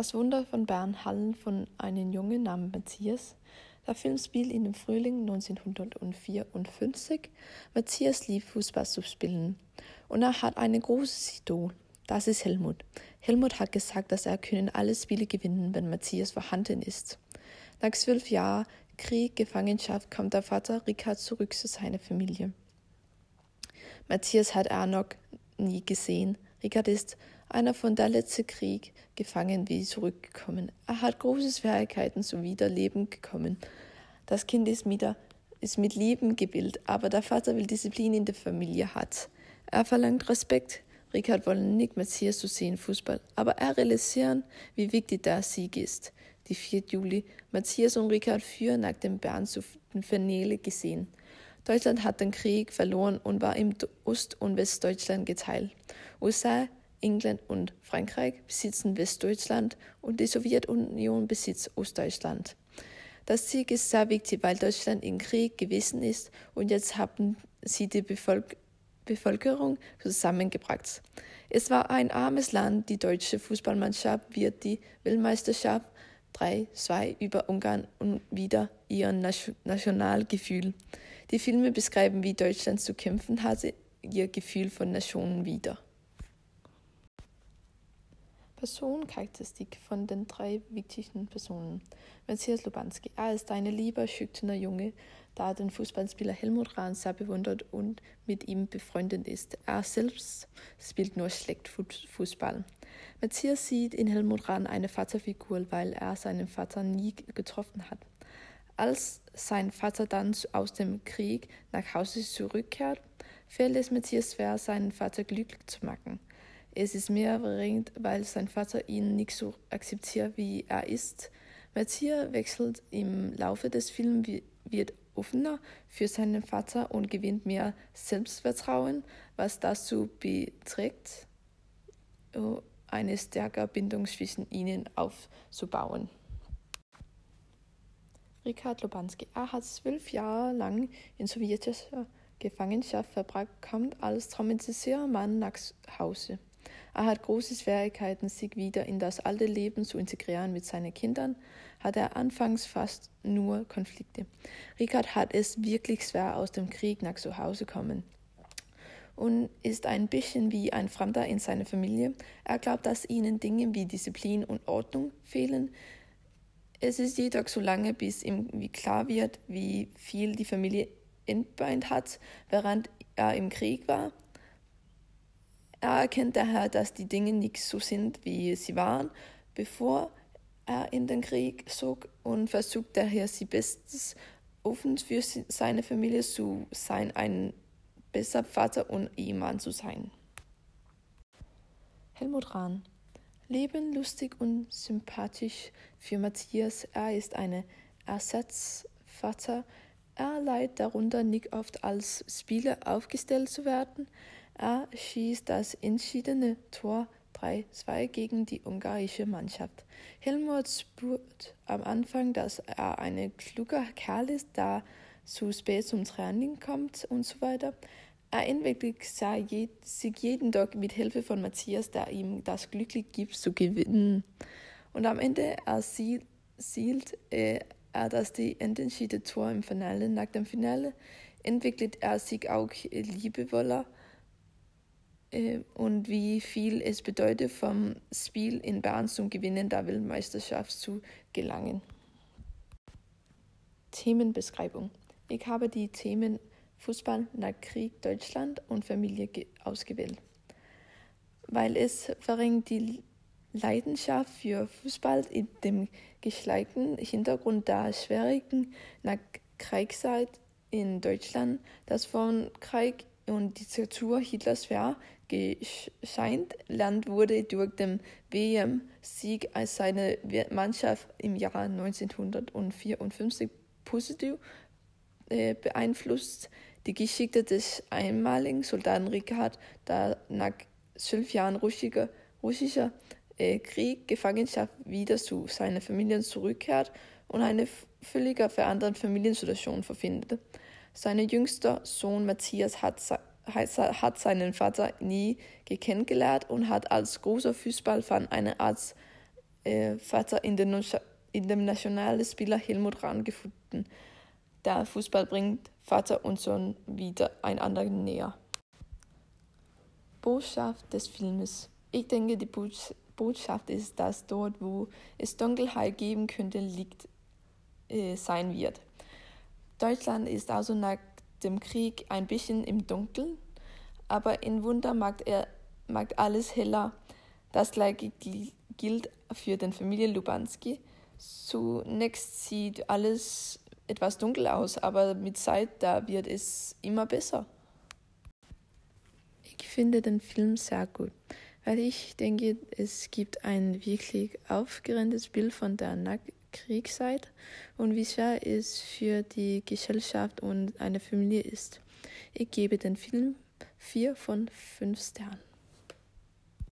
Das Wunder von Bern Hallen von einem Jungen namens Matthias. Der Film spielt in dem Frühling 1954. Matthias liebt Fußball zu spielen und er hat ein großes Idol. Das ist Helmut. Helmut hat gesagt, dass er können alle Spiele gewinnen, wenn Matthias vorhanden ist. Nach zwölf Jahren Krieg, Gefangenschaft kommt der Vater Richard zurück zu seiner Familie. Matthias hat er noch nie gesehen. Richard ist einer von der letzten Krieg gefangen wie zurückgekommen. Er hat große Schwierigkeiten zum Wiederleben gekommen. Das Kind ist, mit, ist mit Leben gebildet, aber der Vater will Disziplin in der Familie hat. Er verlangt Respekt. Richard wollen nicht Matthias zu sehen Fußball, aber er realisieren, wie wichtig der Sieg ist. Die 4. Juli. Matthias und Richard führen nach dem Bern zu den Vernäle gesehen. Deutschland hat den Krieg verloren und war im Ost- und Westdeutschland geteilt. USA England und Frankreich besitzen Westdeutschland und die Sowjetunion besitzt Ostdeutschland. Das Sieg ist sehr wichtig, weil Deutschland im Krieg gewesen ist und jetzt haben sie die Bevolk Bevölkerung zusammengebracht. Es war ein armes Land. Die deutsche Fußballmannschaft wird die Weltmeisterschaft 3-2 über Ungarn und wieder ihr Nationalgefühl. Die Filme beschreiben, wie Deutschland zu kämpfen hatte, ihr Gefühl von Nationen wieder. Personencharakteristik von den drei wichtigsten Personen. Matthias Lubanski. Er ist ein lieber, schüchterner Junge, der den Fußballspieler Helmut Rahn sehr bewundert und mit ihm befreundet ist. Er selbst spielt nur schlecht Fußball. Matthias sieht in Helmut Rahn eine Vaterfigur, weil er seinen Vater nie getroffen hat. Als sein Vater dann aus dem Krieg nach Hause zurückkehrt, fällt es Matthias schwer, seinen Vater glücklich zu machen. Es ist mehr erregend, weil sein Vater ihn nicht so akzeptiert, wie er ist. Matthias wechselt im Laufe des Films, wird offener für seinen Vater und gewinnt mehr Selbstvertrauen, was dazu beiträgt, eine stärkere Bindung zwischen ihnen aufzubauen. Richard Lobanski. Er hat zwölf Jahre lang in sowjetischer Gefangenschaft verbracht, kommt als traumatisierter Mann nach Hause. Er hat große Schwierigkeiten, sich wieder in das alte Leben zu integrieren mit seinen Kindern, hat er anfangs fast nur Konflikte. Richard hat es wirklich schwer aus dem Krieg nach zu Hause kommen und ist ein bisschen wie ein Fremder in seiner Familie. Er glaubt, dass ihnen Dinge wie Disziplin und Ordnung fehlen. Es ist jedoch so lange, bis ihm klar wird, wie viel die Familie entbeint hat, während er im Krieg war. Er erkennt daher, dass die Dinge nicht so sind, wie sie waren, bevor er in den Krieg zog und versucht daher, sie bestes offen für seine Familie zu sein, ein besser Vater und Ehemann zu sein. Helmut Rahn Leben lustig und sympathisch für Matthias. Er ist ein Ersatzvater. Er leidet darunter, nicht oft als Spieler aufgestellt zu werden. Er schießt das entschiedene Tor 3-2 gegen die ungarische Mannschaft. Helmut spürt am Anfang, dass er ein kluger Kerl ist, der zu spät zum Training kommt und so weiter. Er entwickelt sich jeden Tag mit Hilfe von Matthias, der ihm das Glück gibt, zu gewinnen. Und am Ende erzielt er das die entschiedene Tor im Finale. Nach dem Finale entwickelt er sich auch liebevoller äh, und wie viel es bedeutet, vom Spiel in Bern zum Gewinnen der Weltmeisterschaft zu gelangen. Themenbeschreibung. Ich habe die Themen Fußball nach Krieg, Deutschland und Familie ausgewählt, weil es verringert die Leidenschaft für Fußball in dem geschleikten Hintergrund der schwierigen Kriegszeit in Deutschland, das von Krieg und Diktatur Hitlers war. Land wurde durch den WM-Sieg als seine Mannschaft im Jahr 1954 positiv äh, beeinflusst. Die Geschichte des einmaligen Soldaten Richard, der nach zwölf Jahren russischer, russischer äh, Krieg, Gefangenschaft wieder zu seiner Familie zurückkehrt und eine völlig veränderte Familiensituation verfindet. Sein jüngster Sohn Matthias hat hat seinen Vater nie kennengelernt und hat als großer Fußballfan eine Art äh, Vater in, den, in dem Nationalspieler Helmut Rahn gefunden. Der Fußball bringt Vater und Sohn wieder einander näher. Botschaft des Filmes. Ich denke, die Botschaft ist, dass dort, wo es Dunkelheit geben könnte, Licht äh, sein wird. Deutschland ist also nach dem Krieg ein bisschen im Dunkeln, aber in Wunder macht er macht alles heller. Das gleiche gilt für den Familie Lubanski. Zunächst sieht alles etwas dunkel aus, aber mit Zeit da wird es immer besser. Ich finde den Film sehr gut, weil ich denke, es gibt ein wirklich aufgerendes Bild von der Kriegszeit und wie schwer es für die Gesellschaft und eine Familie ist. Ich gebe den Film vier von fünf Sternen.